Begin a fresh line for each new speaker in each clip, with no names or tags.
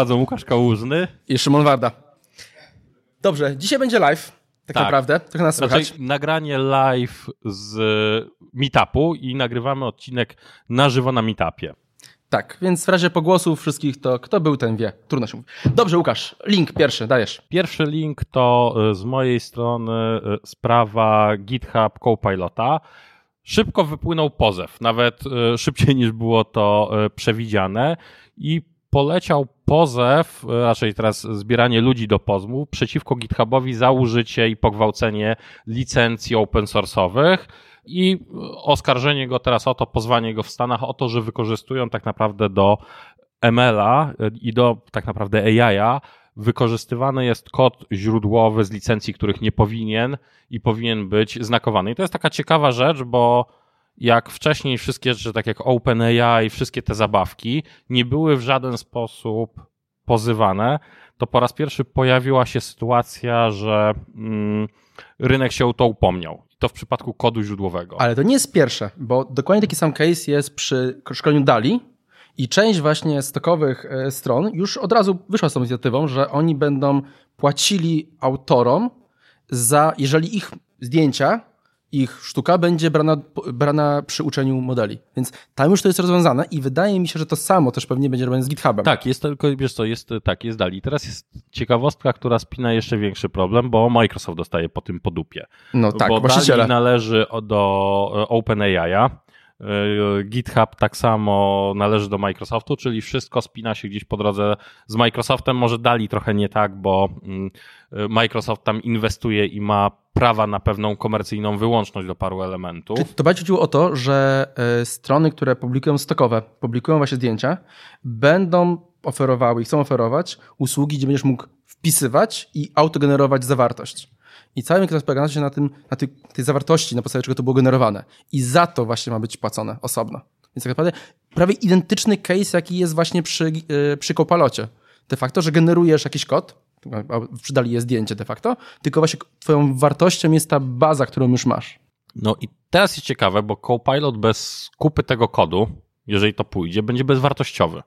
Prowadzą Łukasz Kałużny
i Szymon Warda. Dobrze, dzisiaj będzie live, tak, tak. naprawdę, trochę nas słychać.
Znaczy, nagranie live z meetupu i nagrywamy odcinek na żywo na meetupie.
Tak, więc w razie pogłosów wszystkich to kto był, ten wie. Trudno się mówi. Dobrze, Łukasz, link pierwszy, dajesz.
Pierwszy link to e, z mojej strony e, sprawa GitHub Copilota. Szybko wypłynął pozew, nawet e, szybciej niż było to przewidziane i poleciał pozew, raczej teraz zbieranie ludzi do pozwu przeciwko GitHubowi za użycie i pogwałcenie licencji open source'owych i oskarżenie go teraz o to, pozwanie go w Stanach o to, że wykorzystują tak naprawdę do ML-a i do tak naprawdę AI-a wykorzystywany jest kod źródłowy z licencji, których nie powinien i powinien być znakowany. I to jest taka ciekawa rzecz, bo jak wcześniej wszystkie rzeczy, tak jak OpenAI, wszystkie te zabawki, nie były w żaden sposób pozywane, to po raz pierwszy pojawiła się sytuacja, że mm, rynek się o to upomniał. I to w przypadku kodu źródłowego.
Ale to nie jest pierwsze, bo dokładnie taki sam case jest przy szkoleniu DALI i część właśnie stokowych e, stron już od razu wyszła z tą inicjatywą, że oni będą płacili autorom za, jeżeli ich zdjęcia ich sztuka będzie brana, brana przy uczeniu modeli. Więc tam już to jest rozwiązane i wydaje mi się, że to samo też pewnie będzie robione z GitHubem.
Tak, jest tylko, wiesz co, jest, tak, jest dali. Teraz jest ciekawostka, która spina jeszcze większy problem, bo Microsoft dostaje po tym po dupie.
No tak,
bo Dali należy do OpenAI'a, E, GitHub tak samo należy do Microsoftu, czyli wszystko spina się gdzieś po drodze z Microsoftem. Może dali trochę nie tak, bo mm, e, Microsoft tam inwestuje i ma prawa na pewną komercyjną wyłączność do paru elementów.
To bardziej chodziło o to, że e, strony, które publikują stokowe, publikują właśnie zdjęcia, będą oferowały i chcą oferować usługi, gdzie będziesz mógł wpisywać i autogenerować zawartość. I cały Microsoft polega się na, tym, na tej, tej zawartości, na podstawie czego to było generowane. I za to właśnie ma być płacone osobno. Więc tak naprawdę prawie identyczny case, jaki jest właśnie przy, yy, przy Copalocie. De facto, że generujesz jakiś kod, przydali je zdjęcie de facto, tylko właśnie twoją wartością jest ta baza, którą już masz.
No i teraz jest ciekawe, bo Copilot bez kupy tego kodu, jeżeli to pójdzie, będzie bezwartościowy.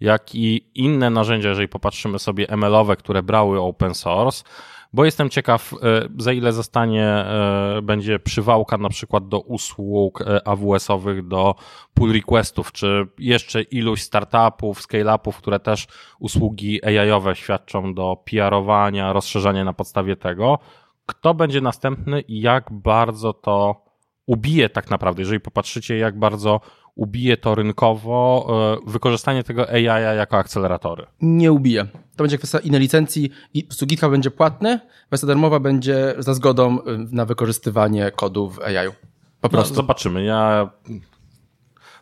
Jak i inne narzędzia, jeżeli popatrzymy sobie ML-owe, które brały open source, bo jestem ciekaw, e, za ile zostanie, e, będzie przywałka na przykład do usług e, AWS-owych, do pull requestów, czy jeszcze iluś startupów, scale-upów, które też usługi AI-owe świadczą do PR-owania, rozszerzania na podstawie tego. Kto będzie następny i jak bardzo to ubije tak naprawdę, jeżeli popatrzycie, jak bardzo ubije to rynkowo e, wykorzystanie tego AI jako akceleratory?
Nie ubije. To będzie kwestia innej licencji i po GitHub będzie płatny, wersja darmowa będzie za zgodą e, na wykorzystywanie kodów w AI. Po no, prostu.
No, zobaczymy. Ja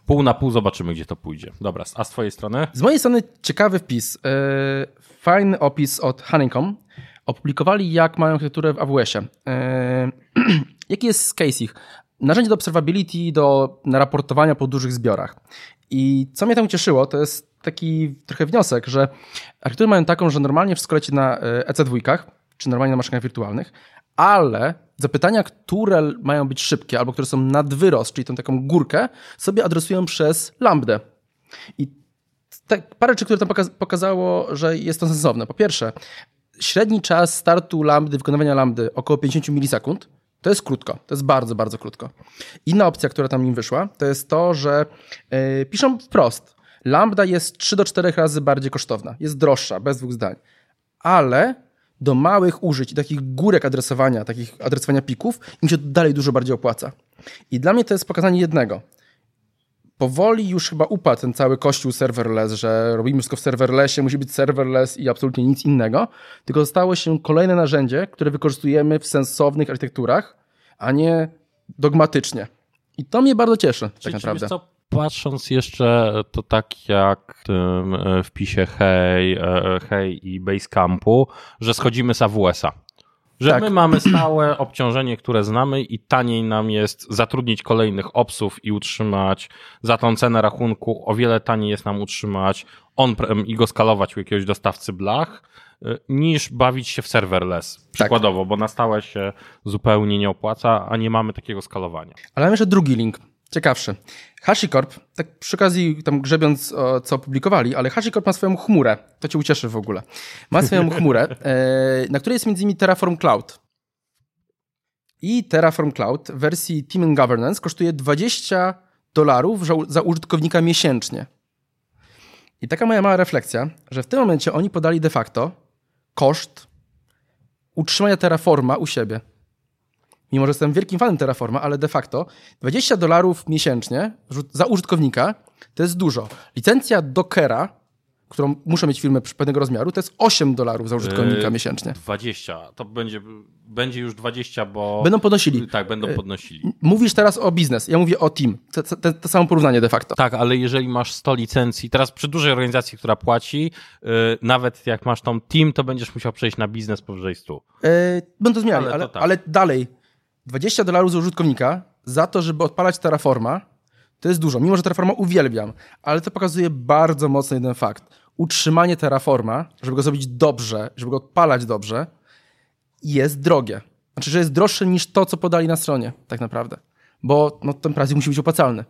pół na pół zobaczymy, gdzie to pójdzie. Dobra, a z twojej strony?
Z mojej strony ciekawy wpis. E, fajny opis od Honeycomb. Opublikowali, jak mają architekturę w AWS-ie. Jaki jest case ich? Narzędzie do observability, do raportowania po dużych zbiorach. I co mnie tam ucieszyło, to jest taki trochę wniosek, że architektury mają taką, że normalnie wszystko leci na EC2, e czy normalnie na maszynach wirtualnych, ale zapytania, które mają być szybkie albo które są nad wyrost, czyli tą taką górkę, sobie adresują przez lambdę. I te parę rzeczy, które tam pokazało, że jest to sensowne. Po pierwsze, średni czas startu lambdy, wykonywania lambdy około 50 milisekund, to jest krótko, to jest bardzo, bardzo krótko. Inna opcja, która tam im wyszła, to jest to, że yy, piszą wprost. Lambda jest 3 do 4 razy bardziej kosztowna, jest droższa, bez dwóch zdań. Ale do małych użyć i takich górek adresowania, takich adresowania pików, im się dalej dużo bardziej opłaca. I dla mnie to jest pokazanie jednego. Powoli już chyba upadł ten cały kościół serverless, że robimy wszystko w serverlessie, musi być serverless i absolutnie nic innego, tylko zostało się kolejne narzędzie, które wykorzystujemy w sensownych architekturach, a nie dogmatycznie. I to mnie bardzo cieszy, tak naprawdę. Co,
patrząc jeszcze, to tak jak w tym e, wpisie Hej, e, e, Hej i Basecampu, że schodzimy z AWS-a. Że tak. my mamy stałe obciążenie, które znamy i taniej nam jest zatrudnić kolejnych obsów i utrzymać za tą cenę rachunku. O wiele taniej jest nam utrzymać on-prem i go skalować u jakiegoś dostawcy blach, niż bawić się w serverless. Tak. Przykładowo, tak. bo na stałe się zupełnie nie opłaca, a nie mamy takiego skalowania.
Ale mam jeszcze drugi link. ciekawsze. HashiCorp, tak przy okazji tam grzebiąc o, co opublikowali, ale HashiCorp ma swoją chmurę, to cię ucieszy w ogóle. Ma swoją chmurę, e, na której jest między innymi Terraform Cloud. I Terraform Cloud w wersji Team and Governance kosztuje 20 dolarów za użytkownika miesięcznie. I taka moja mała refleksja, że w tym momencie oni podali de facto koszt utrzymania Terraforma u siebie. Mimo, że jestem wielkim fanem Terraforma, ale de facto 20 dolarów miesięcznie za użytkownika to jest dużo. Licencja Dockera którą muszę mieć firmę pewnego rozmiaru, to jest 8 dolarów za użytkownika yy, miesięcznie.
20. To będzie, będzie już 20, bo.
Będą podnosili.
Tak, będą podnosili.
Mówisz teraz o biznes, ja mówię o team. To, to, to, samo porównanie de facto.
Tak, ale jeżeli masz 100 licencji, teraz przy dużej organizacji, która płaci, yy, nawet jak masz tą team, to będziesz musiał przejść na biznes powyżej 100. Yy,
będą zmieniali, ale, ale, tak. ale dalej. 20 dolarów za użytkownika za to, żeby odpalać Terraforma, to jest dużo. Mimo, że Terraforma uwielbiam, ale to pokazuje bardzo mocno jeden fakt. Utrzymanie Terraforma, żeby go zrobić dobrze, żeby go odpalać dobrze, jest drogie. Znaczy, że jest droższe niż to, co podali na stronie, tak naprawdę. Bo no, ten pricing musi być opłacalny.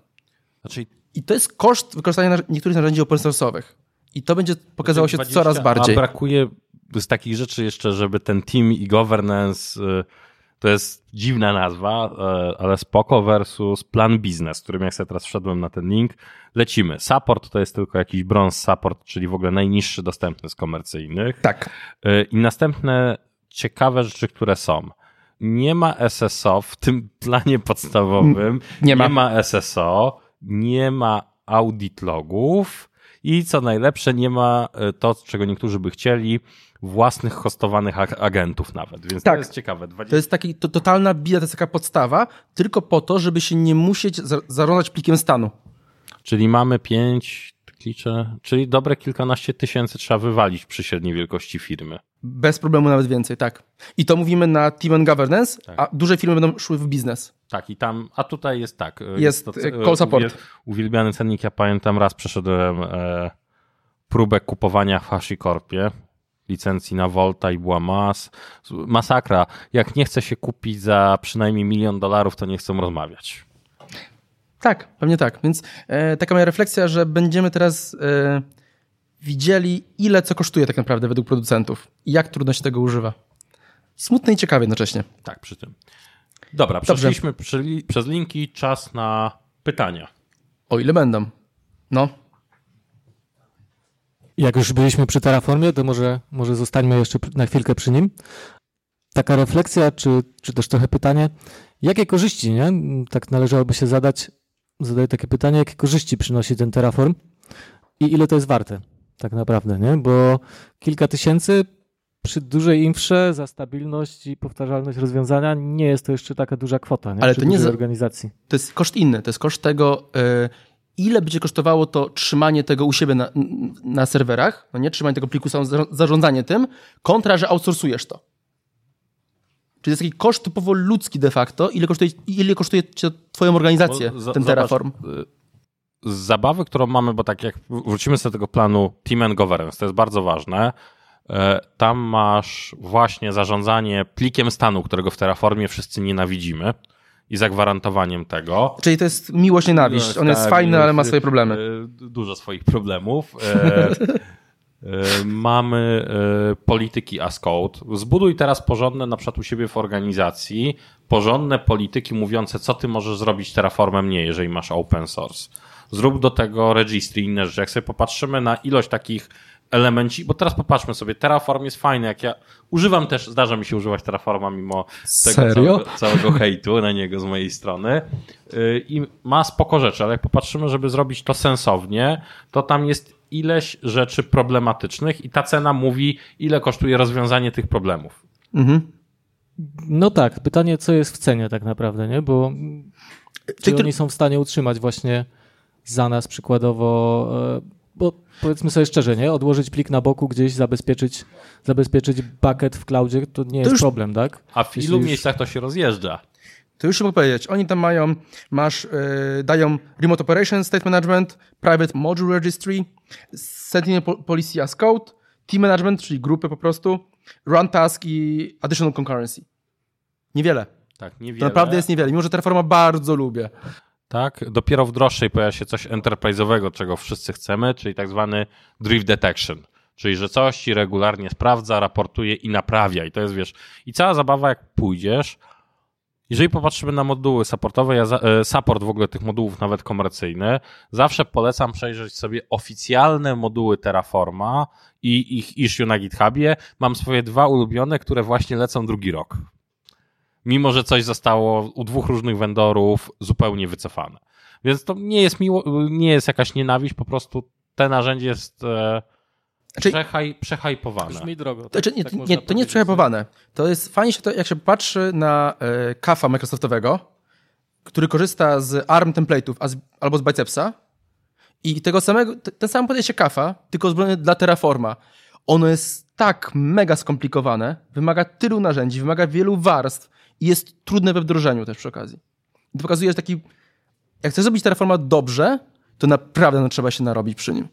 Znaczy... I to jest koszt wykorzystania niektórych narzędzi open source'owych. I to będzie pokazało się 20, coraz bardziej.
A brakuje z takich rzeczy jeszcze, żeby ten team i governance y, to jest dziwna nazwa, e, ale spoko versus plan biznes, którym jak sobie teraz wszedłem na ten link, lecimy. Support to jest tylko jakiś bronze support, czyli w ogóle najniższy dostępny z komercyjnych.
Tak.
E, I następne ciekawe rzeczy, które są. Nie ma SSO w tym planie podstawowym. Nie ma, nie ma SSO, nie ma audit logów i co najlepsze, nie ma e, to, czego niektórzy by chcieli, własnych hostowanych agentów nawet, więc tak. to jest ciekawe.
20... To jest taki to, totalna bida, to jest taka podstawa, tylko po to, żeby się nie musieć zarządzać plikiem stanu.
Czyli mamy pięć, liczę, czyli dobre kilkanaście tysięcy trzeba wywalić przy średniej wielkości firmy.
Bez problemu nawet więcej, tak. I to mówimy na Team and Governance, tak. a duże firmy będą szły w biznes.
Tak, i tam, a tutaj jest tak.
Jest, jest to, call support.
Uwielbiany cennik, ja pamiętam, raz przeszedłem e, próbę kupowania w HashiCorpie licencji na Volta i była mas, masakra. Jak nie chce się kupić za przynajmniej milion dolarów, to nie chcą rozmawiać.
Tak, pewnie tak. Więc e, taka moja refleksja, że będziemy teraz e, widzieli, ile co kosztuje tak naprawdę według producentów i jak trudno się tego używa. Smutne i ciekawe jednocześnie.
Tak, przy tym. Dobra, przeszliśmy przy, przez linki, czas na pytania.
O ile będą. No.
Jak już byliśmy przy Terraformie, to może, może zostańmy jeszcze na chwilkę przy nim. Taka refleksja, czy, czy też trochę pytanie, jakie korzyści, nie? Tak należałoby się zadać, zadaję takie pytanie, jakie korzyści przynosi ten Terraform i ile to jest warte, tak naprawdę, nie? Bo kilka tysięcy przy dużej infrze za stabilność i powtarzalność rozwiązania nie jest to jeszcze taka duża kwota, nie?
Ale
przy
to nie
za... organizacji.
To jest koszt inny, to jest koszt tego, yy ile będzie kosztowało to trzymanie tego u siebie na, na serwerach, no nie trzymanie tego pliku, zarządzanie tym, kontra, że outsourcujesz to. Czyli jest taki koszt typowo ludzki de facto, ile kosztuje, ile kosztuje cię twoją organizację za, ten Terraform.
Y, z zabawy, którą mamy, bo tak jak wrócimy sobie do tego planu Team and Governance, to jest bardzo ważne, e, tam masz właśnie zarządzanie plikiem stanu, którego w Terraformie wszyscy nienawidzimy i zagwarantowaniem tego.
Czyli to jest miłość, nienawiść. On tak, jest fajny, ale ma swoje problemy. E,
dużo swoich problemów. E, e, mamy polityki as code. Zbuduj teraz porządne, na przykład u siebie w organizacji, porządne polityki mówiące, co ty możesz zrobić Terraformem nie, jeżeli masz open source. Zrób do tego registry inne rzeczy. Jak sobie popatrzymy na ilość takich elemenci, bo teraz popatrzmy sobie, Terraform jest fajny, jak ja używam też, zdarza mi się używać Terraforma mimo tego całego, całego hejtu na niego z mojej strony y, i ma spoko rzeczy, ale jak popatrzymy, żeby zrobić to sensownie, to tam jest ileś rzeczy problematycznych i ta cena mówi, ile kosztuje rozwiązanie tych problemów. Mhm.
No tak, pytanie, co jest w cenie tak naprawdę, nie? Bo czy oni są w stanie utrzymać właśnie za nas przykładowo e, bo powiedzmy sobie szczerze, nie? Odłożyć plik na boku gdzieś, zabezpieczyć, zabezpieczyć bucket w cloudzie, to nie to jest już... problem, tak?
A w ilu już... miejscach to się rozjeżdża?
To już mogę powiedzieć. Oni tam mają, masz, yy, dają Remote Operation State Management, Private Module Registry, Sentinel Policy as Code, Team Management, czyli grupy po prostu, Run Task i Additional Concurrency. Niewiele.
Tak, niewiele.
To naprawdę jest niewiele, mimo że Terraforma bardzo lubię.
Tak? Dopiero w droższej pojawia się coś enterprise'owego, czego wszyscy chcemy, czyli tak zwany drift detection. Czyli, że coś ci regularnie sprawdza, raportuje i naprawia. I to jest, wiesz, i cała zabawa, jak pójdziesz, jeżeli popatrzymy na moduły supportowe, ja e, support w ogóle tych modułów, nawet komercyjny, zawsze polecam przejrzeć sobie oficjalne moduły Terraforma i ich issue na GitHubie. Mam swoje dwa ulubione, które właśnie lecą drugi rok. Mimo, że coś zostało u dwóch różnych vendorów zupełnie wycofane. Więc to nie jest miło, nie jest jakaś nienawiść, po prostu te narzędzie jest e,
Znaczy-
przehaj, przehajpowane.
Brzmi drogo.
To,
Tak,
znaczy, nie,
tak
nie, to nie jest przehypowane. To jest fajnie, się to, jak się patrzy na e, kafa Microsoftowego, który korzysta z ARM template'ów albo z Bicepsa i tego samego, te- ten sam podejście kafa, tylko dla Terraforma. Ono jest tak mega skomplikowane, wymaga tylu narzędzi, wymaga wielu warstw i jest trudne we wdrożeniu też przy okazji. I pokazuje, że taki, jak chcesz zrobić Terraforma dobrze, to naprawdę no, trzeba się narobić przy nim.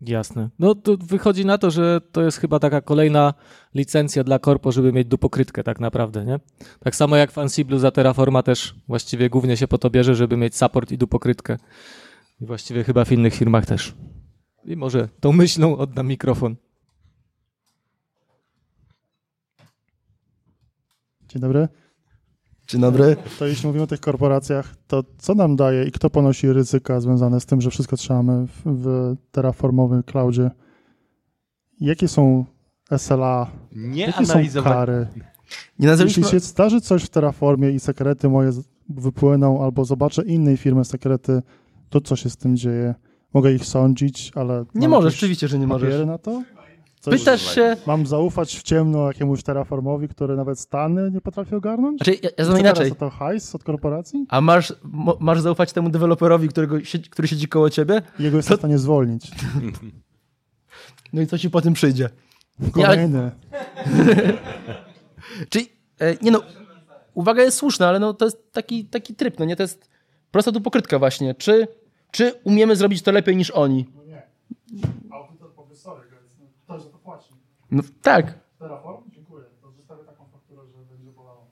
Jasne. No to wychodzi na to, że to jest chyba taka kolejna licencja dla korpo, żeby mieć dupokrytkę tak naprawdę, nie? Tak samo jak w Ansible za Terraforma też właściwie głównie się po to bierze, żeby mieć support i dupokrytkę. I właściwie chyba w innych firmach też. I może tą myślą oddam mikrofon.
Dzień dobry.
Dzień dobry.
To jeśli mówimy o tych korporacjach, to co nam daje i kto ponosi ryzyka związane z tym, że wszystko trzymamy w, w terraformowym cloudzie? Jakie są SLA?
Nie
Jakie są kary?
Nie nazwaliśmy...
Jeśli się zdarzy coś w Terraformie i sekrety moje wypłyną, albo zobaczę innej firmy sekrety, to co się z tym dzieje? Mogę ich sądzić, ale...
Nie możesz, oczywiście, że nie możesz.
na to? Coś-
Pytasz się...
Mam zaufać w ciemno jakiemuś Terraformowi, który nawet Stany nie potrafi ogarnąć?
Znaczy, ja, ja znam inaczej.
To to hajs od korporacji?
A masz, mo, masz zaufać temu deweloperowi, którego, który siedzi koło ciebie?
Jego jest w stanie zwolnić.
No i co ci po tym przyjdzie? Nie, ale, czyli, e, nie no, uwaga jest słuszna, ale no to jest taki, taki tryb, no nie? To jest prosta tu pokrytka właśnie. Czy, czy umiemy zrobić to lepiej niż oni?
Audytor powie, sorry, ktoś za to płaci.
No tak.
Terraform? Dziękuję. To zostawię taką fakturę, że będzie bolało.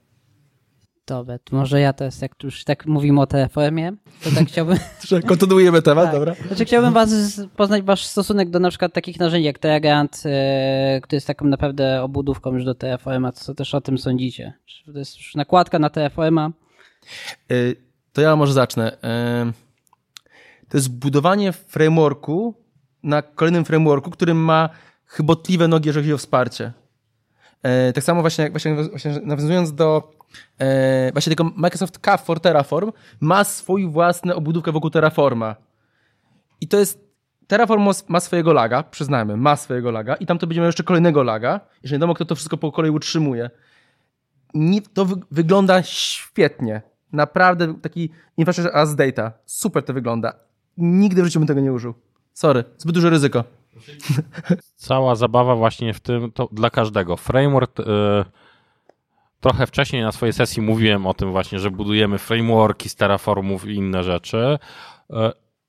Dobra, to może ja teraz, jak tu już tak mówimy o TFM-ie, to tak chciałbym,
Kontynuujemy temat,
Tak.
dobra?
znaczy chciałbym was poznać wasz stosunek do na przykład takich narzędzi jak Terragant, e, który jest taką naprawdę obudówką już do TFM-a, co też o tym sądzicie? Czy to jest już nakładka na TFM-a?
Y, To ja może zacznę. Y, To jest budowanie frameworku na kolejnym frameworku, który ma chybotliwe nogi, jeżeli chodzi o wsparcie. Y, Tak samo właśnie, właśnie, nawiązując do y, właśnie tego Microsoft CAF for Terraform, ma swój własny obudówkę wokół Terraforma. I to jest Terraform ma- swojego laga, przyznajmy, ma swojego laga i tam to będzie jeszcze kolejnego laga. Nie wiadomo, kto to wszystko po kolei utrzymuje nie, to wy, wygląda świetnie. Naprawdę taki infrastructure as data. Super to wygląda. Nigdy w życiu bym tego nie użył. Sorry, zbyt duże ryzyko.
cała zabawa właśnie w tym, to dla każdego. Framework, e, trochę wcześniej na swojej sesji mówiłem o tym właśnie, że budujemy frameworki z Terraformów i inne rzeczy.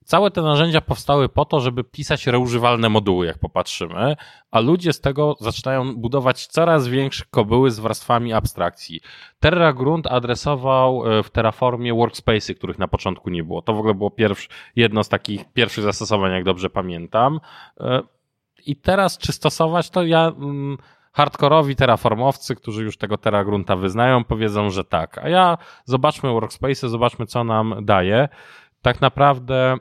Całe te narzędzia powstały po to, żeby pisać reużywalne moduły, jak popatrzymy, a ludzie z tego zaczynają budować coraz większe kobyły z warstwami abstrakcji. Terra Grunt adresował e, w Terraformie workspace'y, których na początku nie było. To w ogóle było pierwszy, jedno z takich pierwszych zastosowań, jak dobrze pamiętam. E, i teraz czy stosować to ja mm, hardkorowi terraformowcy, którzy już tego Terra Grunta wyznają, powiedzą, że tak. A ja zobaczmy workspace, zobaczmy co nam daje. Tak naprawdę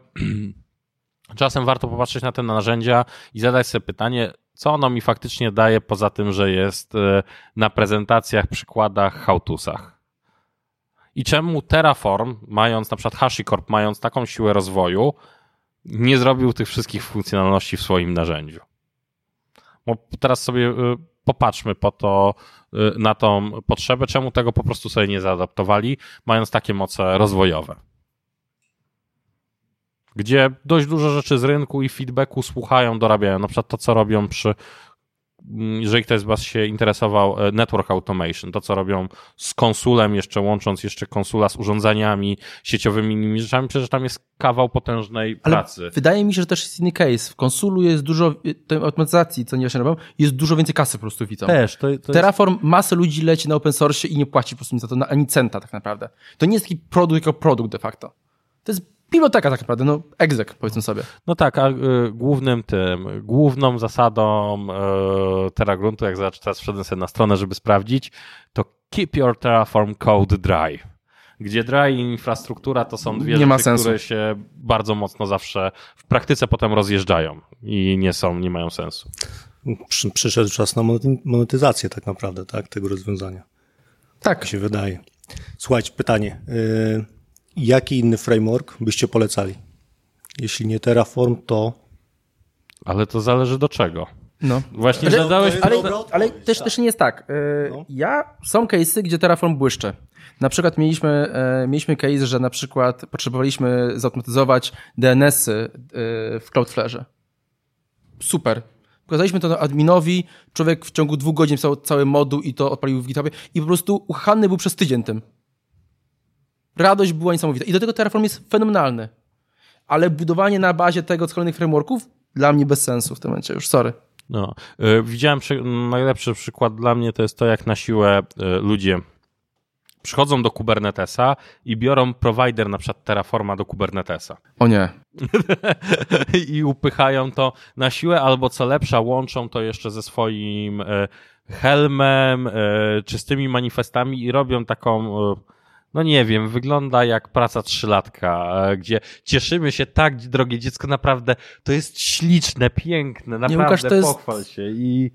czasem warto popatrzeć na te narzędzia i zadać sobie pytanie, co ono mi faktycznie daje, poza tym, że jest e, na prezentacjach, przykładach, hałtusach. I czemu Terraform, mając na przykład HashiCorp, mając taką siłę rozwoju, nie zrobił tych wszystkich funkcjonalności w swoim narzędziu. Bo teraz sobie y, popatrzmy po to, y, na tą potrzebę, czemu tego po prostu sobie nie zaadaptowali, mając takie moce rozwojowe. Gdzie dość dużo rzeczy z rynku i feedbacku słuchają, dorabiają. Na przykład to, co robią przy mm, jeżeli ktoś z Was się interesował e, Network Automation, to co robią z konsulem, jeszcze łącząc jeszcze konsula z urządzeniami sieciowymi, innymi rzeczami, przecież tam jest kawał potężnej
Ale
pracy.
wydaje mi się, że też jest inny case. W konsulu jest dużo, tej automatyzacji, co nie właśnie robią, jest dużo więcej kasy po prostu widzą.
Też, to, to jest...
Terraform, masę ludzi leci na open source i nie płaci po prostu nic za to, ani centa tak naprawdę. To nie jest taki produkt jako produkt de facto. To jest biblioteka tak naprawdę, no exec powiedzmy sobie.
No tak, a y, głównym tym, główną zasadą y, TerraGruntu, jak teraz wszedłem sobie na stronę, żeby sprawdzić, to keep your Terraform code dry. Gdzie dry i infrastruktura to są dwie rzeczy,
sensu.
które się bardzo mocno zawsze w praktyce potem rozjeżdżają i nie są, nie mają sensu.
Przy, przyszedł czas na monety- monetyzację tak naprawdę, tak, tego rozwiązania.
Tak.
Tak się wydaje. Słuchajcie, pytanie. y, jaki inny framework byście polecali? Jeśli nie Terraform, to
Ale to zależy do czego.
No.
Właśnie
Ale-
zadałeś...
Ale, ale
odpowiedź,
też,
tak.
też nie jest tak. E,
No.
Ja, są case'y, gdzie Terraform błyszczy. Na przykład mieliśmy, e, mieliśmy case, że na przykład potrzebowaliśmy zautomatyzować DNS-y e, w Cloudflareze. Super. Pokazaliśmy to adminowi, człowiek w ciągu dwóch godzin pisał cały moduł i to odpalił w GitHubie i po prostu uchany był przez tydzień tym. Radość była niesamowita. I do tego Terraform jest fenomenalny. Ale budowanie na bazie tego z kolejnych frameworków dla mnie bez sensu w tym momencie już, sorry.
No. Y, Widziałem najlepszy przykład dla mnie to jest to, jak na siłę y, ludzie przychodzą do Kubernetesa i biorą provider na przykład Terraforma do Kubernetesa
O nie.
i upychają to na siłę, albo co lepsza, łączą to jeszcze ze swoim e, helmem, czystymi manifestami i robią taką, no nie wiem, wygląda jak praca trzylatka, e, gdzie cieszymy się tak, drogie dziecko, naprawdę to jest śliczne, piękne, naprawdę
Łukasz, to jest-
pochwal się i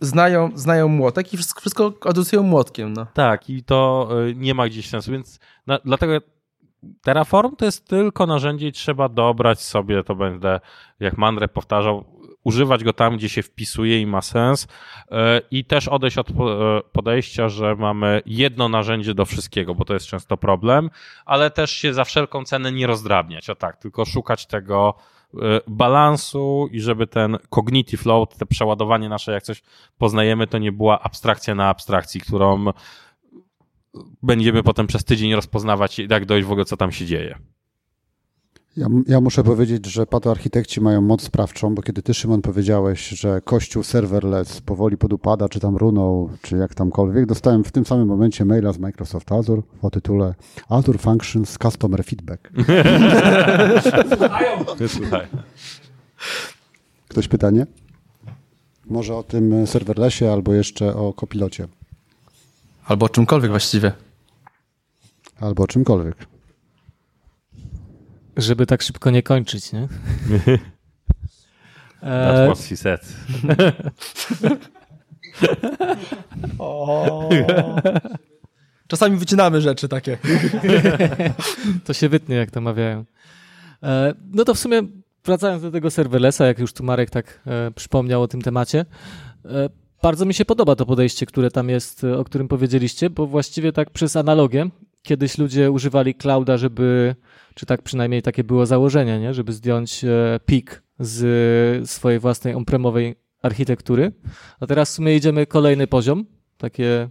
znają, znają młotek i wszystko, wszystko adresują młotkiem. No.
tak, i to e, nie ma gdzieś sensu, więc na, dlatego Terraform to jest tylko narzędzie i trzeba dobrać sobie, to będę, jak Mandre powtarzał, używać go tam, gdzie się wpisuje i ma sens e, i też odejść od e, podejścia, że mamy jedno narzędzie do wszystkiego, bo to jest często problem, ale też się za wszelką cenę nie rozdrabniać, o tak, tylko szukać tego e, balansu i żeby ten cognitive load, te przeładowanie nasze, jak coś poznajemy, to nie była abstrakcja na abstrakcji, którą będziemy potem przez tydzień rozpoznawać, jak dojść w ogóle, co tam się dzieje.
Ja, ja muszę powiedzieć, że patoarchitekci mają moc sprawczą, bo kiedy ty, Szymon, powiedziałeś, że kościół serverless powoli podupada, czy tam runął, czy jak tamkolwiek, dostałem w tym samym momencie maila z Microsoft Azure o tytule Azure Functions Customer Feedback. Ktoś pytanie? Może o tym serverlessie, albo jeszcze o kopilocie,
Albo o czymkolwiek właściwie.
albo o czymkolwiek.
Żeby tak szybko nie kończyć, nie?
That's
E,
what she said.
Czasami wycinamy rzeczy takie.
to się wytnie, jak to mawiają. E, no to w sumie wracając do tego serverlessa, jak już tu Marek tak e, przypomniał o tym temacie, bardzo mi się podoba to podejście, które tam jest, o którym powiedzieliście, bo właściwie tak przez analogię, kiedyś ludzie używali clouda, żeby, czy tak przynajmniej takie było założenie, nie? żeby zdjąć e, pik z swojej własnej on-premowej architektury, a teraz w sumie idziemy kolejny poziom, takie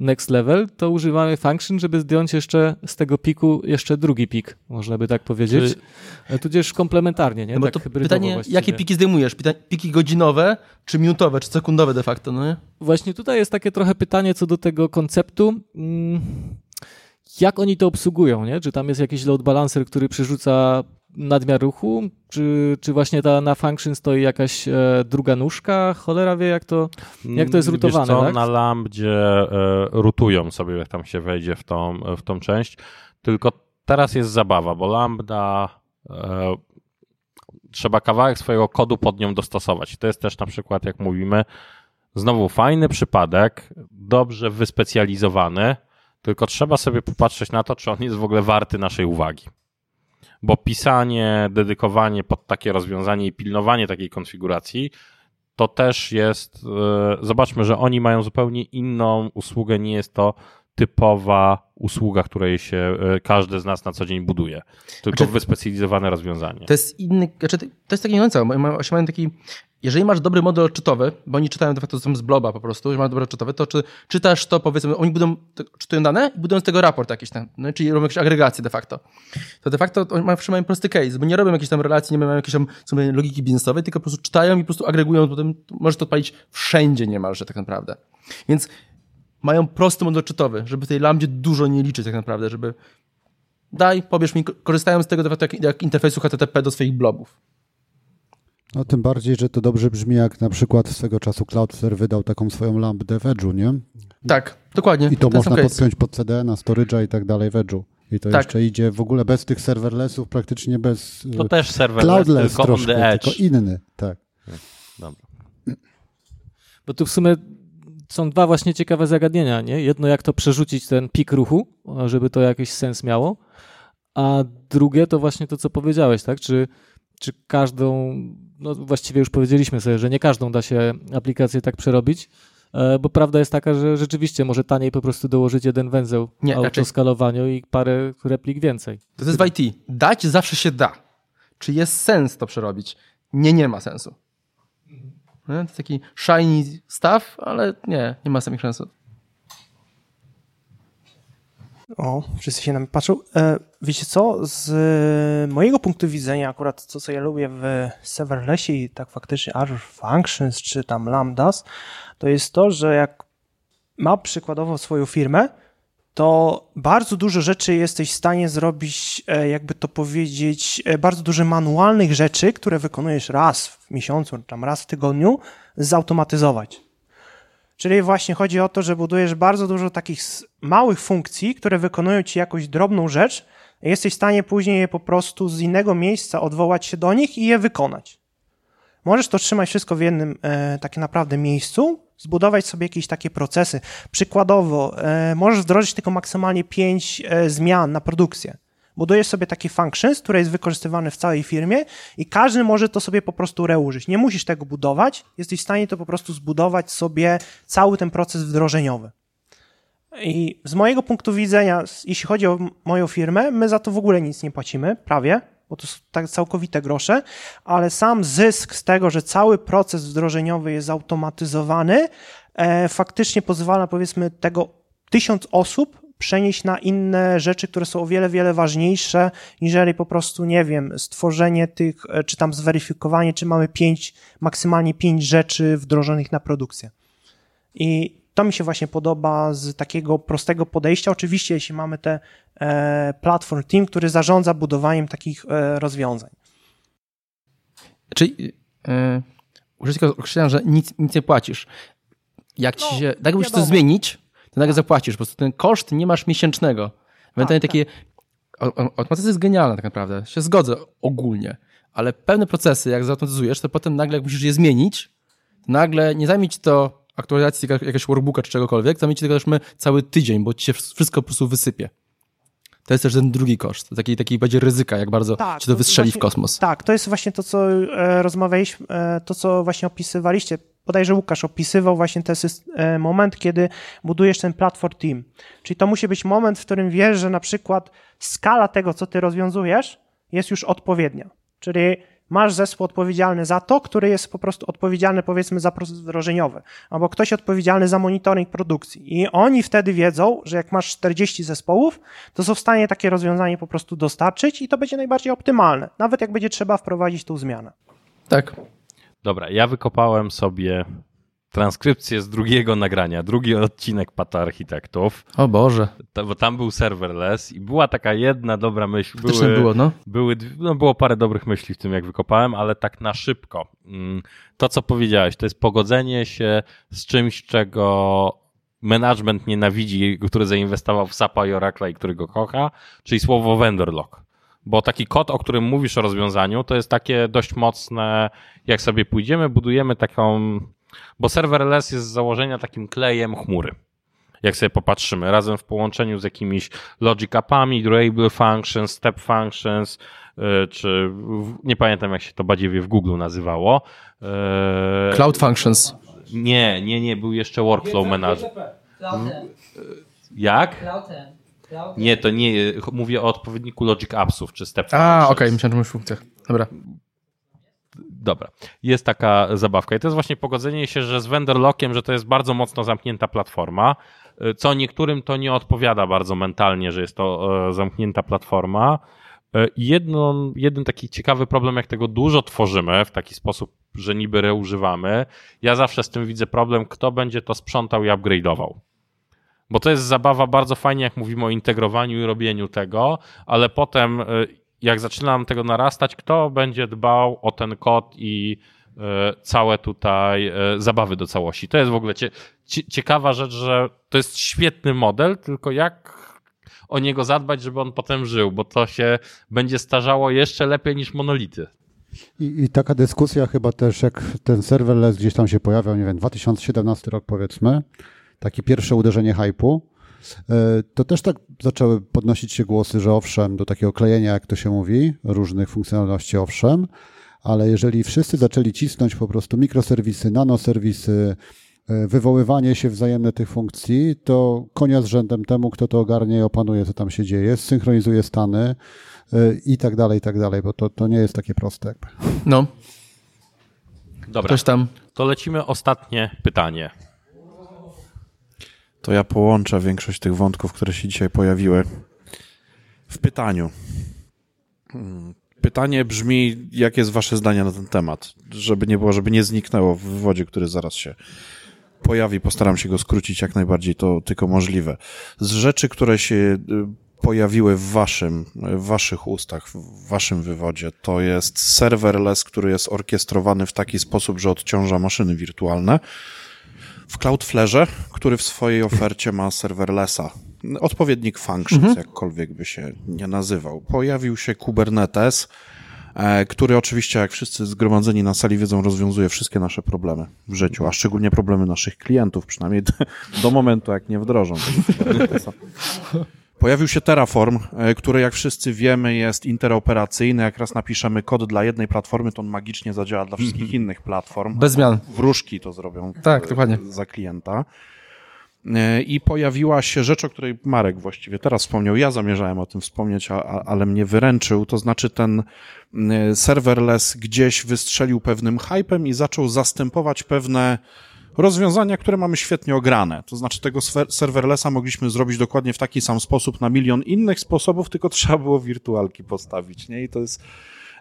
next level, to używamy function, żeby zdjąć jeszcze z tego piku jeszcze drugi pik, można by tak powiedzieć. E, Tudzież komplementarnie, nie?
No
tak
to pytanie,
właściwie.
jakie piki zdejmujesz? Piki godzinowe, czy minutowe, czy sekundowe de facto, no nie?
Właśnie tutaj jest takie trochę pytanie co do tego konceptu. Mm, Jak oni to obsługują, nie? Czy tam jest jakiś load balancer, który przerzuca nadmiar ruchu, czy, czy właśnie ta na function stoi jakaś e, druga nóżka? Cholera wie, jak to, jak to jest
Wiesz
rutowane,
co,
tak?
Na lambdzie e, rutują sobie, jak tam się wejdzie w tą, w tą część. Tylko teraz jest zabawa, bo lambda e, trzeba kawałek swojego kodu pod nią dostosować. To jest też na przykład, jak mówimy, znowu fajny przypadek, dobrze wyspecjalizowany, tylko trzeba sobie popatrzeć na to, czy on jest w ogóle warty naszej uwagi. Bo pisanie, dedykowanie pod takie rozwiązanie i pilnowanie takiej konfiguracji to też jest. e, Zobaczmy, że oni mają zupełnie inną usługę. Nie jest to typowa usługa, której się e, każdy z nas na co dzień buduje, tylko
Znaczy-
wyspecjalizowane rozwiązanie.
To jest inny, znaczy to jest takie nie do końca, bo mają- właśnie mają taki jeżeli masz dobry model odczytowy, bo oni czytają de facto są z bloba po prostu, jeżeli masz dobry odczytowy, to czy, czytasz to powiedzmy, oni budują, czytają dane i budują z tego raport jakiś tam, no, czyli robią jakieś agregacje de facto. To de facto oni mają, mają prosty case, bo nie robią jakiejś tam relacji, nie mają jakiejś tam sobie logiki biznesowej, tylko po prostu czytają i po prostu agregują, potem możesz to odpalić wszędzie niemalże tak naprawdę. Więc mają prosty model odczytowy, żeby tej lambdzie dużo nie liczyć tak naprawdę, żeby daj, powiesz mi, korzystają z tego de facto jak, jak interfejsu HTTP do swoich blobów.
No tym bardziej, że to dobrze brzmi, jak na przykład swego czasu Cloudflare wydał taką swoją lambdę w Edge'u, nie?
Tak, dokładnie.
I to
Ten
można podpiąć pod CD, na storage'a i tak dalej w Edge'u. I to
Tak.
jeszcze idzie w ogóle bez tych serverlessów, praktycznie bez
To
e,
też serwer
cloudless
tylko on
troszkę,
the edge.
tylko inny, tak.
Dobra.
Bo tu w sumie są dwa właśnie ciekawe zagadnienia, nie? Jedno, jak to przerzucić ten pik ruchu, żeby to jakiś sens miało, a drugie to właśnie to, co powiedziałeś, tak? Czy, czy każdą, no właściwie już powiedzieliśmy sobie, że nie każdą da się aplikację tak przerobić, e, bo prawda jest taka, że rzeczywiście może taniej po prostu dołożyć jeden węzeł
Nie,
w
raczej-
autoskalowaniu i parę replik więcej.
To jest w IT. Dać zawsze się da. Czy jest sens to przerobić? Nie, nie ma sensu. To jest taki shiny stuff, ale nie, nie ma samych sensu.
O, wszyscy się na mnie patrzą. E, wiecie co, z mojego punktu widzenia, akurat to, co ja lubię w serverlessie i tak faktycznie Azure Functions czy tam Lambdas, to jest to, że jak ma przykładowo swoją firmę, to bardzo dużo rzeczy jesteś w stanie zrobić, e, jakby to powiedzieć, e, bardzo dużo manualnych rzeczy, które wykonujesz raz w miesiącu, czy tam raz w tygodniu, zautomatyzować. Czyli właśnie chodzi o to, że budujesz bardzo dużo takich małych funkcji, które wykonują ci jakąś drobną rzecz, i jesteś w stanie później je po prostu z innego miejsca odwołać się do nich i je wykonać. Możesz to trzymać wszystko w jednym e, tak naprawdę miejscu, zbudować sobie jakieś takie procesy. Przykładowo, e, możesz wdrożyć tylko maksymalnie 5 e, zmian na produkcję. Budujesz sobie taki functions, który jest wykorzystywany w całej firmie i każdy może to sobie po prostu reużyć. Nie musisz tego budować, jesteś w stanie to po prostu zbudować sobie cały ten proces wdrożeniowy. I z mojego punktu widzenia, jeśli chodzi o moją firmę, my za to w ogóle nic nie płacimy, prawie, bo to są tak całkowite grosze, ale sam zysk z tego, że cały proces wdrożeniowy jest zautomatyzowany, e, faktycznie pozwala powiedzmy tego tysiąc osób przenieść na inne rzeczy, które są o wiele, wiele ważniejsze, niżeli po prostu, nie wiem, stworzenie tych, e, czy tam zweryfikowanie, czy mamy pięć, maksymalnie pięć rzeczy wdrożonych na produkcję. I to mi się właśnie podoba z takiego prostego podejścia. Oczywiście, jeśli mamy te e, platform team, który zarządza budowaniem takich e, rozwiązań.
Czyli yy, użytkownik określają, że nic, nic nie płacisz. Jak ci
No,
się, tak musisz to zmienić, to nagle zapłacisz. Po prostu ten koszt nie masz miesięcznego. Ewentualnie
Tak,
takie. o- o- Automatyzacja jest genialna tak naprawdę. Się zgodzę ogólnie. Ale pewne procesy, jak zautomatyzujesz, to potem nagle jak musisz je zmienić, nagle nie zajmie ci to aktualizacji jak- jakiegoś workbooka czy czegokolwiek, zajmie ci tego już my cały tydzień, bo ci się wszystko po prostu wysypie. To jest też ten drugi koszt. Taki, taki będzie ryzyka, jak bardzo
Tak,
ci to
to
wystrzeli
właśnie-
w kosmos.
Tak, to jest właśnie to, co e, rozmawialiśmy, e, to, co właśnie opisywaliście. Bodajże Łukasz opisywał właśnie ten e, moment, kiedy budujesz ten platform team. Czyli to musi być moment, w którym wiesz, że na przykład skala tego, co ty rozwiązujesz, jest już odpowiednia. Czyli masz zespół odpowiedzialny za to, który jest po prostu odpowiedzialny powiedzmy za proces wdrożeniowy, albo ktoś odpowiedzialny za monitoring produkcji. I oni wtedy wiedzą, że jak masz 40 zespołów, to są w stanie takie rozwiązanie po prostu dostarczyć i to będzie najbardziej optymalne, nawet jak będzie trzeba wprowadzić tą zmianę.
Tak.
Dobra, ja wykopałem sobie transkrypcję z drugiego nagrania, drugi odcinek Pata Architektów,
O Boże.
to, bo tam był serverless i była taka jedna dobra myśl.
Faktycznie było, no.
Były, no było parę dobrych myśli w tym, jak wykopałem, ale tak na szybko. Mm, To, co powiedziałeś, to jest pogodzenie się z czymś, czego management nienawidzi, który zainwestował w SAPa i Oracle i którego kocha, czyli słowo vendor lock. Bo taki kod, o którym mówisz o rozwiązaniu, to jest takie dość mocne, jak sobie pójdziemy, budujemy taką, bo serverless jest z założenia takim klejem chmury jak sobie popatrzymy, razem w połączeniu z jakimiś logic appami, durable functions, step functions, yy, czy w- nie pamiętam jak się to badziewie w Google nazywało. Yy,
Cloud Functions.
Nie, nie, nie, był jeszcze workflow manager. Jak? Nie, to nie, mówię o odpowiedniku logic appsów, czy step
A, okej,
functions.
myślałem, że mówisz funkcjach. Dobra.
Dobra, jest taka zabawka i to jest właśnie pogodzenie się, że z vendor lockiem, że to jest bardzo mocno zamknięta platforma, co niektórym to nie odpowiada bardzo mentalnie, że jest to e, zamknięta platforma. E, Jedno, jeden taki ciekawy problem, jak tego dużo tworzymy w taki sposób, że niby reużywamy, ja zawsze z tym widzę problem, kto będzie to sprzątał i upgrade'ował. Bo to jest zabawa bardzo fajnie, jak mówimy o integrowaniu i robieniu tego, ale potem, y, jak zaczynam tego narastać, kto będzie dbał o ten kod i y, całe tutaj y, zabawy do całości. To jest w ogóle cie, cie, ciekawa rzecz, że to jest świetny model, tylko jak o niego zadbać, żeby on potem żył, bo to się będzie starzało jeszcze lepiej niż monolity.
I, I taka dyskusja chyba też, jak ten serverless gdzieś tam się pojawiał, nie wiem, 2017 rok powiedzmy, takie pierwsze uderzenie hypu, e, to też tak zaczęły podnosić się głosy, że owszem, do takiego klejenia, jak to się mówi, różnych funkcjonalności owszem, ale jeżeli wszyscy zaczęli cisnąć po prostu mikroserwisy, nanoserwisy, e, wywoływanie się wzajemne tych funkcji, to konia z rzędem temu, kto to ogarnie i opanuje, co tam się dzieje, synchronizuje stany e, i tak dalej, i tak dalej, bo to, to nie jest takie proste. Jakby.
No,
Dobra,
ktoś tam.
to lecimy ostatnie pytanie.
To ja połączę większość tych wątków, które się dzisiaj pojawiły w pytaniu. Hmm. Pytanie brzmi, jakie jest wasze zdanie na ten temat? Żeby nie było, żeby nie zniknęło w wywodzie, który zaraz się pojawi. Postaram się go skrócić jak najbardziej to tylko możliwe. Z rzeczy, które się y, pojawiły w waszym, w waszych ustach, w waszym wywodzie, to jest serverless, który jest orkiestrowany w taki sposób, że odciąża maszyny wirtualne. W Cloudflarze, który w swojej ofercie ma serverlessa, odpowiednik functions, jakkolwiek by się nie nazywał. Pojawił się Kubernetes, e, który oczywiście, jak wszyscy zgromadzeni na sali wiedzą, rozwiązuje wszystkie nasze problemy w życiu, a szczególnie problemy naszych klientów, przynajmniej do, do momentu, jak nie wdrożą. Pojawił się Terraform, e, który jak wszyscy wiemy jest interoperacyjny. Jak raz napiszemy kod dla jednej platformy, to on magicznie zadziała dla wszystkich innych platform.
Bez zmian.
Wróżki to zrobią
Tak,
e,
dokładnie.
za klienta. E, I pojawiła się rzecz, o której Marek właściwie teraz wspomniał. Ja zamierzałem o tym wspomnieć, a, a, ale mnie wyręczył. To znaczy ten serverless gdzieś wystrzelił pewnym hypem i zaczął zastępować pewne rozwiązania, które mamy świetnie ograne. To znaczy tego serverlessa mogliśmy zrobić dokładnie w taki sam sposób na milion innych sposobów, tylko trzeba było wirtualki postawić, nie? I to jest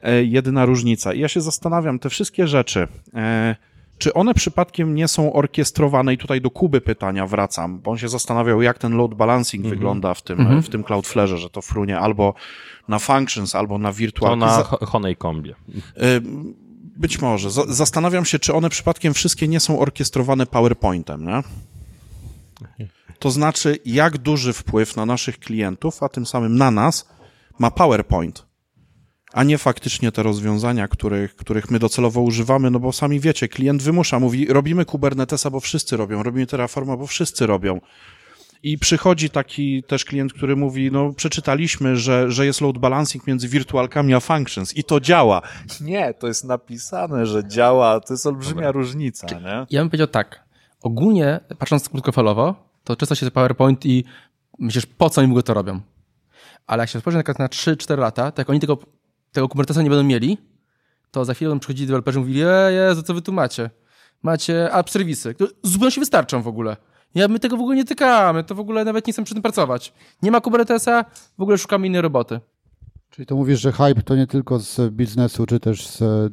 e, jedyna różnica. I ja się zastanawiam, te wszystkie rzeczy, e, czy one przypadkiem nie są orkiestrowane? I tutaj do Kuby pytania wracam, bo on się zastanawiał, jak ten load balancing wygląda w tym, w tym Cloudflarze, że to frunie albo na functions, albo na
To
wirtualki.
na Honeycombie.
Y, Być może. Za- Zastanawiam się, czy one przypadkiem wszystkie nie są orkiestrowane PowerPointem, nie? To znaczy, jak duży wpływ na naszych klientów, a tym samym na nas, ma PowerPoint, a nie faktycznie te rozwiązania, których, których my docelowo używamy, no bo sami wiecie, klient wymusza, mówi, robimy Kubernetesa, bo wszyscy robią, robimy Terraforma, bo wszyscy robią. I przychodzi taki też klient, który mówi, no przeczytaliśmy, że, że jest load balancing między wirtualkami a functions i to działa. Nie, to jest napisane, że działa, to jest olbrzymia różnica, nie?
Ja bym powiedział tak. Ogólnie, patrząc krótkofalowo, to często się PowerPoint i myślisz, po co oni w ogóle to robią. Ale jak się spojrzy na na 3-4 lata, to jak oni tego, tego Kubernetesa nie będą mieli, to za chwilę będą przychodzili deweloperzy i mówili, e, Jezu, co wy tu macie? Macie app serwisy, które zupełnie się wystarczą w ogóle. Ja, my tego w ogóle nie tykamy, to w ogóle nawet nie chcemy przy tym pracować. Nie ma Kubernetesa, w ogóle szukamy innej roboty.
Czyli to mówisz, że hype to nie tylko z biznesu, czy też z e,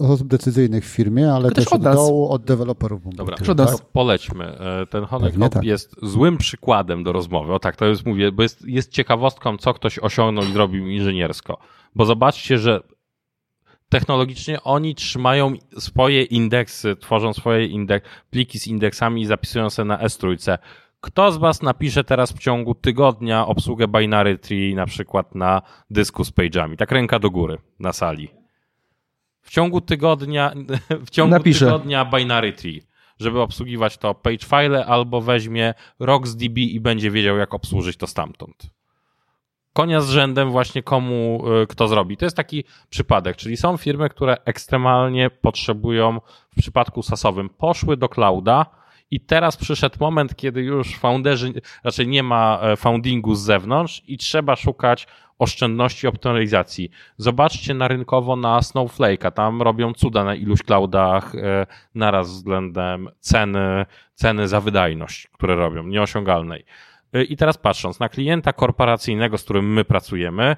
osób decyzyjnych w firmie, ale
też
też
od
od
nas.
dołu, od deweloperów.
Dobra,
tym,
Przed nas.
tak?
polećmy. E, Ten Honeycomb
tak.
jest złym przykładem do rozmowy. O tak, to jest mówię, bo jest, jest ciekawostką, co ktoś osiągnął i zrobił inżyniersko. Bo zobaczcie, że technologicznie oni trzymają swoje indeksy, tworzą swoje indek, pliki z indeksami i zapisują sobie na S3. Kto z Was napisze teraz w ciągu tygodnia obsługę binary tree na przykład na dysku z page'ami? Tak ręka do góry na sali. W ciągu tygodnia, w ciągu
Napiszę.
tygodnia binary tree, żeby obsługiwać to page file albo weźmie RocksDB i będzie wiedział jak obsłużyć to stamtąd. Konia z rzędem właśnie komu y, kto zrobi. To jest taki przypadek, czyli są firmy, które ekstremalnie potrzebują w przypadku sasowym poszły do clouda i teraz przyszedł moment, kiedy już founderzy, raczej nie ma e, foundingu z zewnątrz i trzeba szukać oszczędności, optymalizacji. Zobaczcie na rynkowo na Snowflake'a, tam robią cuda na iluś cloudach e, naraz względem ceny, ceny za wydajność, które robią, nieosiągalnej. E, I teraz patrząc na klienta korporacyjnego, z którym my pracujemy,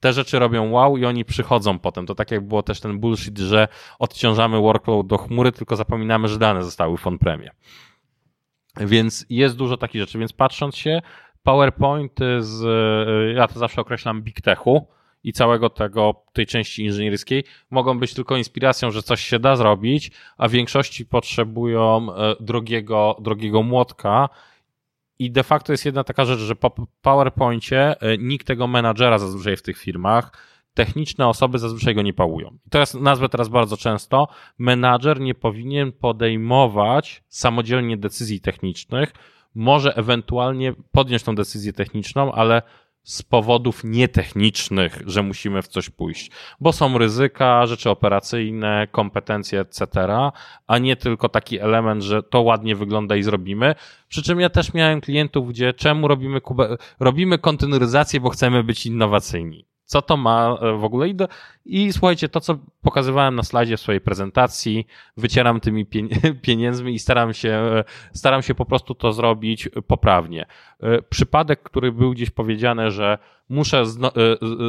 te rzeczy robią wow i oni przychodzą potem. To tak jak było też ten bullshit, że odciążamy workload do chmury, tylko zapominamy, że dane zostały w on-premie. Więc jest dużo takich rzeczy, więc patrząc się, PowerPointy z, e, ja to zawsze określam Big Techu i całego tego, tej części inżynierskiej mogą być tylko inspiracją, że coś się da zrobić, a w większości potrzebują e, drogiego, drogiego młotka i de facto jest jedna taka rzecz, że po PowerPoincie e, nikt tego menadżera zazwyczaj w tych firmach, techniczne osoby zazwyczaj go nie pałują. I jest nazwę teraz bardzo często. Menadżer nie powinien podejmować samodzielnie decyzji technicznych, może ewentualnie podjąć tą decyzję techniczną, ale z powodów nietechnicznych, że musimy w coś pójść, bo są ryzyka, rzeczy operacyjne, kompetencje, etc., a nie tylko taki element, że to ładnie wygląda i zrobimy. Przy czym ja też miałem klientów, gdzie czemu robimy, kube... robimy bo chcemy być innowacyjni co to ma e, w ogóle. I, do, I słuchajcie, to co pokazywałem na slajdzie w swojej prezentacji, wycieram tymi pieniędzmi i staram się, e, staram się po prostu to zrobić poprawnie. E, przypadek, który był gdzieś powiedziane, że muszę e,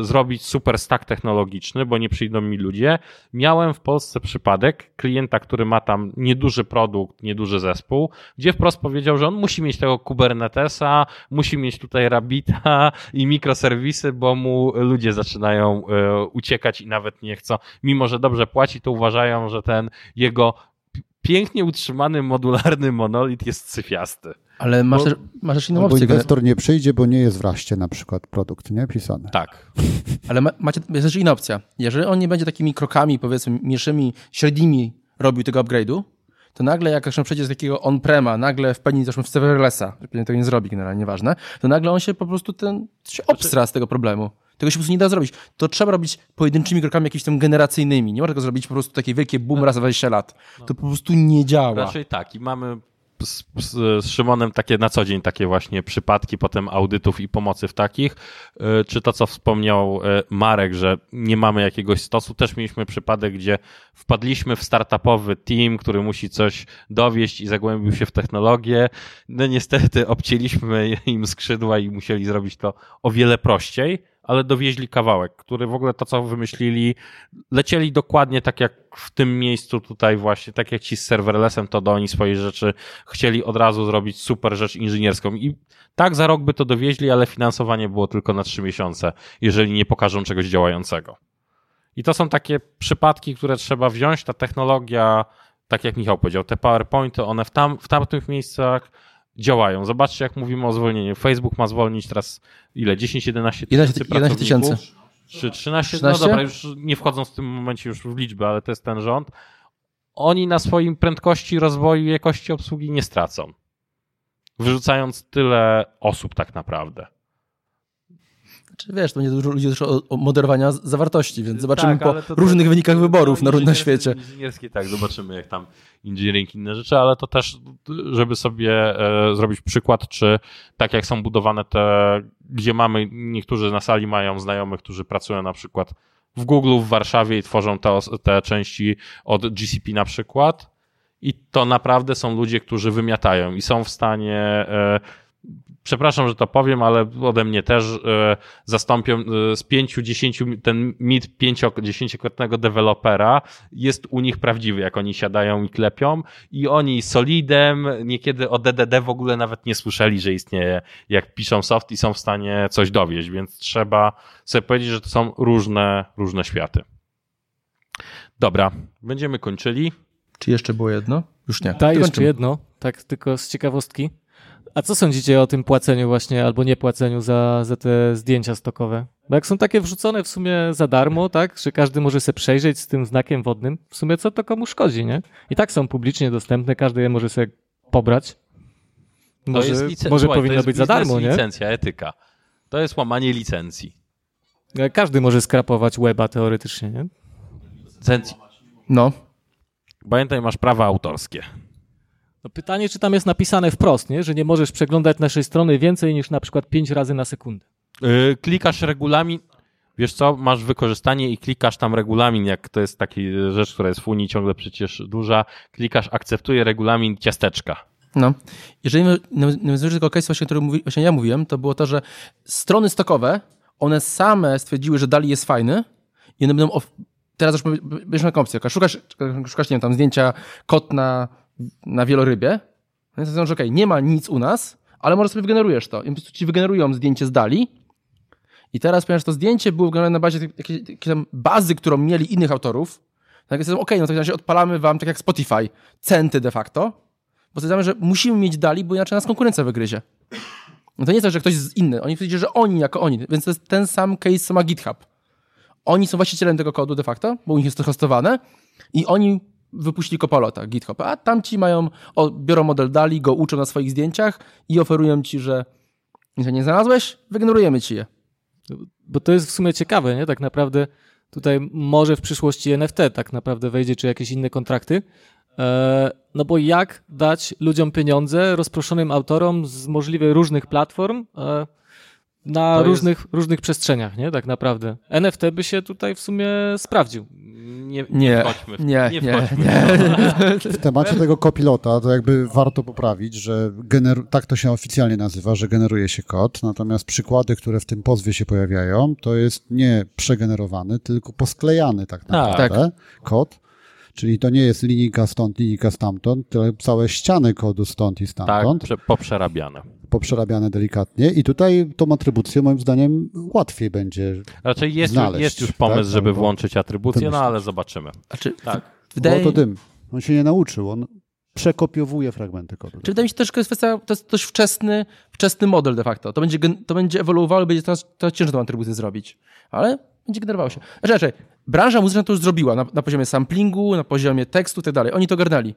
zrobić super stack technologiczny, bo nie przyjdą mi ludzie. Miałem w Polsce przypadek klienta, który ma tam nieduży produkt, nieduży zespół, gdzie wprost powiedział, że on musi mieć tego Kubernetesa, musi mieć tutaj Rabbita i mikroserwisy, bo mu ludzie zaczynają e, uciekać i nawet nie chcą. Mimo, że dobrze płaci, to uważają, że ten jego pięknie utrzymany modularny monolit jest cyfiasty.
Ale masz, bo, też, masz też inną opcję.
inwestor nie przyjdzie, bo nie jest w raście na przykład produkt, nie? Pisany.
Tak.
Ale ma, macie, jest też inna opcja. Jeżeli on nie będzie takimi krokami, powiedzmy, mniejszymi, średnimi robił tego upgrade'u, to nagle jak on przejdzie z takiego on-prema, nagle w pełni zresztą w serverlessa, pewnie tego nie zrobi generalnie, nieważne, to nagle on się po prostu ten, się obstra z tego problemu. Tego się po prostu nie da zrobić. To trzeba robić pojedynczymi krokami jakimiś tam generacyjnymi. Nie można tego zrobić po prostu takie wielkie boom raz 20 lat. To po prostu nie działa.
Raczej tak. I mamy z, z, Szymonem takie na co dzień takie właśnie przypadki potem audytów i pomocy w takich. E, czy to, co wspomniał e, Marek, że nie mamy jakiegoś stosu, też mieliśmy przypadek, gdzie wpadliśmy w startupowy team, który musi coś dowieść i zagłębił się w technologię. No niestety obcięliśmy im skrzydła i musieli zrobić to o wiele prościej ale dowieźli kawałek, który w ogóle to, co wymyślili, lecieli dokładnie tak jak w tym miejscu tutaj właśnie, tak jak ci z serverlessem, to do oni swoje rzeczy chcieli od razu zrobić super rzecz inżynierską i tak za rok by to dowieźli, ale finansowanie było tylko na trzy miesiące, jeżeli nie pokażą czegoś działającego. I to są takie przypadki, które trzeba wziąć, ta technologia, tak jak Michał powiedział, te PowerPointy, one w, tam, w tamtych miejscach działają. Zobaczcie, jak mówimy o zwolnieniu. Facebook ma zwolnić teraz ile? 10-11 tysięcy 11 tysięcy. Czy 13? 13? No dobra, już nie wchodząc w tym momencie już w liczbę, ale to jest ten rząd. Oni na swoim prędkości rozwoju i jakości obsługi nie stracą. Wyrzucając tyle osób tak naprawdę.
Czy wiesz, to będzie dużo ludzi też o, o moderowania zawartości, więc zobaczymy tak, po różnych to, wynikach wyborów na, na świecie.
Inżynierskie, tak, zobaczymy jak tam engineering inne rzeczy, ale to też, żeby sobie e, zrobić przykład, czy tak jak są budowane te, gdzie mamy, niektórzy na sali mają znajomych, którzy pracują na przykład w Google w Warszawie i tworzą te, te części od GCP na przykład i to naprawdę są ludzie, którzy wymiatają i są w stanie e, przepraszam, że to powiem, ale ode mnie też e, zastąpią e, z pięciu, dziesięciu, ten mit pięcio-dziesięciokrotnego dewelopera jest u nich prawdziwy, jak oni siadają i klepią i oni solidem, niekiedy o DDD w ogóle nawet nie słyszeli, że istnieje, jak piszą soft i są w stanie coś dowieść, więc trzeba sobie powiedzieć, że to są różne, różne światy. Dobra, będziemy kończyli.
Czy jeszcze było jedno?
Już nie. Tak, jeszcze jedno, tak tylko z ciekawostki. A co sądzicie o tym płaceniu właśnie albo nie płaceniu za, za te zdjęcia stokowe? Bo jak są takie wrzucone w sumie za darmo, tak, że każdy może sobie przejrzeć z tym znakiem wodnym, w sumie co to komu szkodzi, nie? I tak są publicznie dostępne, każdy je może sobie pobrać. Może, to jest licen- może Słuchaj, powinno być za darmo, nie?
licencja, etyka. To jest łamanie licencji.
Każdy może skrapować weba teoretycznie, nie?
Licencji.
No.
Pamiętaj, masz prawa autorskie.
No pytanie, czy tam jest napisane wprost, nie? że nie możesz przeglądać naszej strony więcej niż na przykład 5 razy na sekundę.
Yy, klikasz regulamin, wiesz co, masz wykorzystanie i klikasz tam regulamin, jak to jest taki rzecz, która jest w Unii ciągle przecież duża, klikasz akceptuję regulamin ciasteczka.
No. Jeżeli nawiązujesz do tego case, właśnie, który mówi, właśnie ja mówiłem, to było to, że strony stokowe, one same stwierdziły, że dali jest fajny i one będą, of- teraz już będziesz na opcję, szukasz, szukasz, nie wiem, tam zdjęcia kot na, na wielorybie, no to że okej, nie ma nic u nas, ale może sobie wygenerujesz to i po prostu ci wygenerują zdjęcie z dali i teraz, ponieważ to zdjęcie było wygenerowane na bazie tam bazy, którą mieli innych autorów, tak jest, okej, no to w razie odpalamy wam, tak jak Spotify, centy de facto, bo stwierdzamy, że musimy mieć dali, bo inaczej nas konkurencja wygryzie. No to nie jest tak, że ktoś jest inny. Oni powiedzieli, że oni jako oni. Więc to jest ten sam case, co ma GitHub. Oni są właścicielem tego kodu de facto, bo u nich jest to hostowane i oni wypuścili Copilota, GitHub, a tamci mają, o, biorą model DALI, go uczą na swoich zdjęciach i oferują ci, że nie znalazłeś, wygenerujemy ci je.
Bo to jest w sumie ciekawe, nie? Tak naprawdę tutaj może w przyszłości NFT tak naprawdę wejdzie, czy jakieś inne kontrakty, E, no bo jak dać ludziom pieniądze, rozproszonym autorom z możliwie różnych platform na różnych, różnych przestrzeniach, nie? Tak naprawdę. NFT by się tutaj w sumie sprawdził.
Nie, nie, nie, w,
nie, nie, nie,
W temacie tego kopilota to jakby warto poprawić, że gener- tak to się oficjalnie nazywa, że generuje się kod, natomiast przykłady, które w tym pozwie się pojawiają, to jest nie przegenerowany, tylko posklejany tak, tak. naprawdę tak. kod Czyli to nie jest linijka stąd, linijka stamtąd, tylko całe ściany kodu stąd i stamtąd.
Tak, poprzerabiane.
Poprzerabiane delikatnie i tutaj tą atrybucję moim zdaniem łatwiej będzie
Raczej jest,
znaleźć,
jest już pomysł, tak? żeby włączyć atrybucję, no ale zobaczymy.
Znaczy,
tak.
Wydaje... Bo to dym. On się nie nauczył, on przekopiowuje fragmenty kodu.
Czy wydaje mi się też, że to jest kwestia, to jest dość wczesny, wczesny model de facto. To będzie, to będzie ewoluowało, będzie teraz, teraz ciężko tą atrybucję zrobić. Ale będzie generowało się. Znaczy, branża muzyczna to już zrobiła na, na poziomie samplingu, na poziomie tekstu i tak dalej. Oni to garnęli.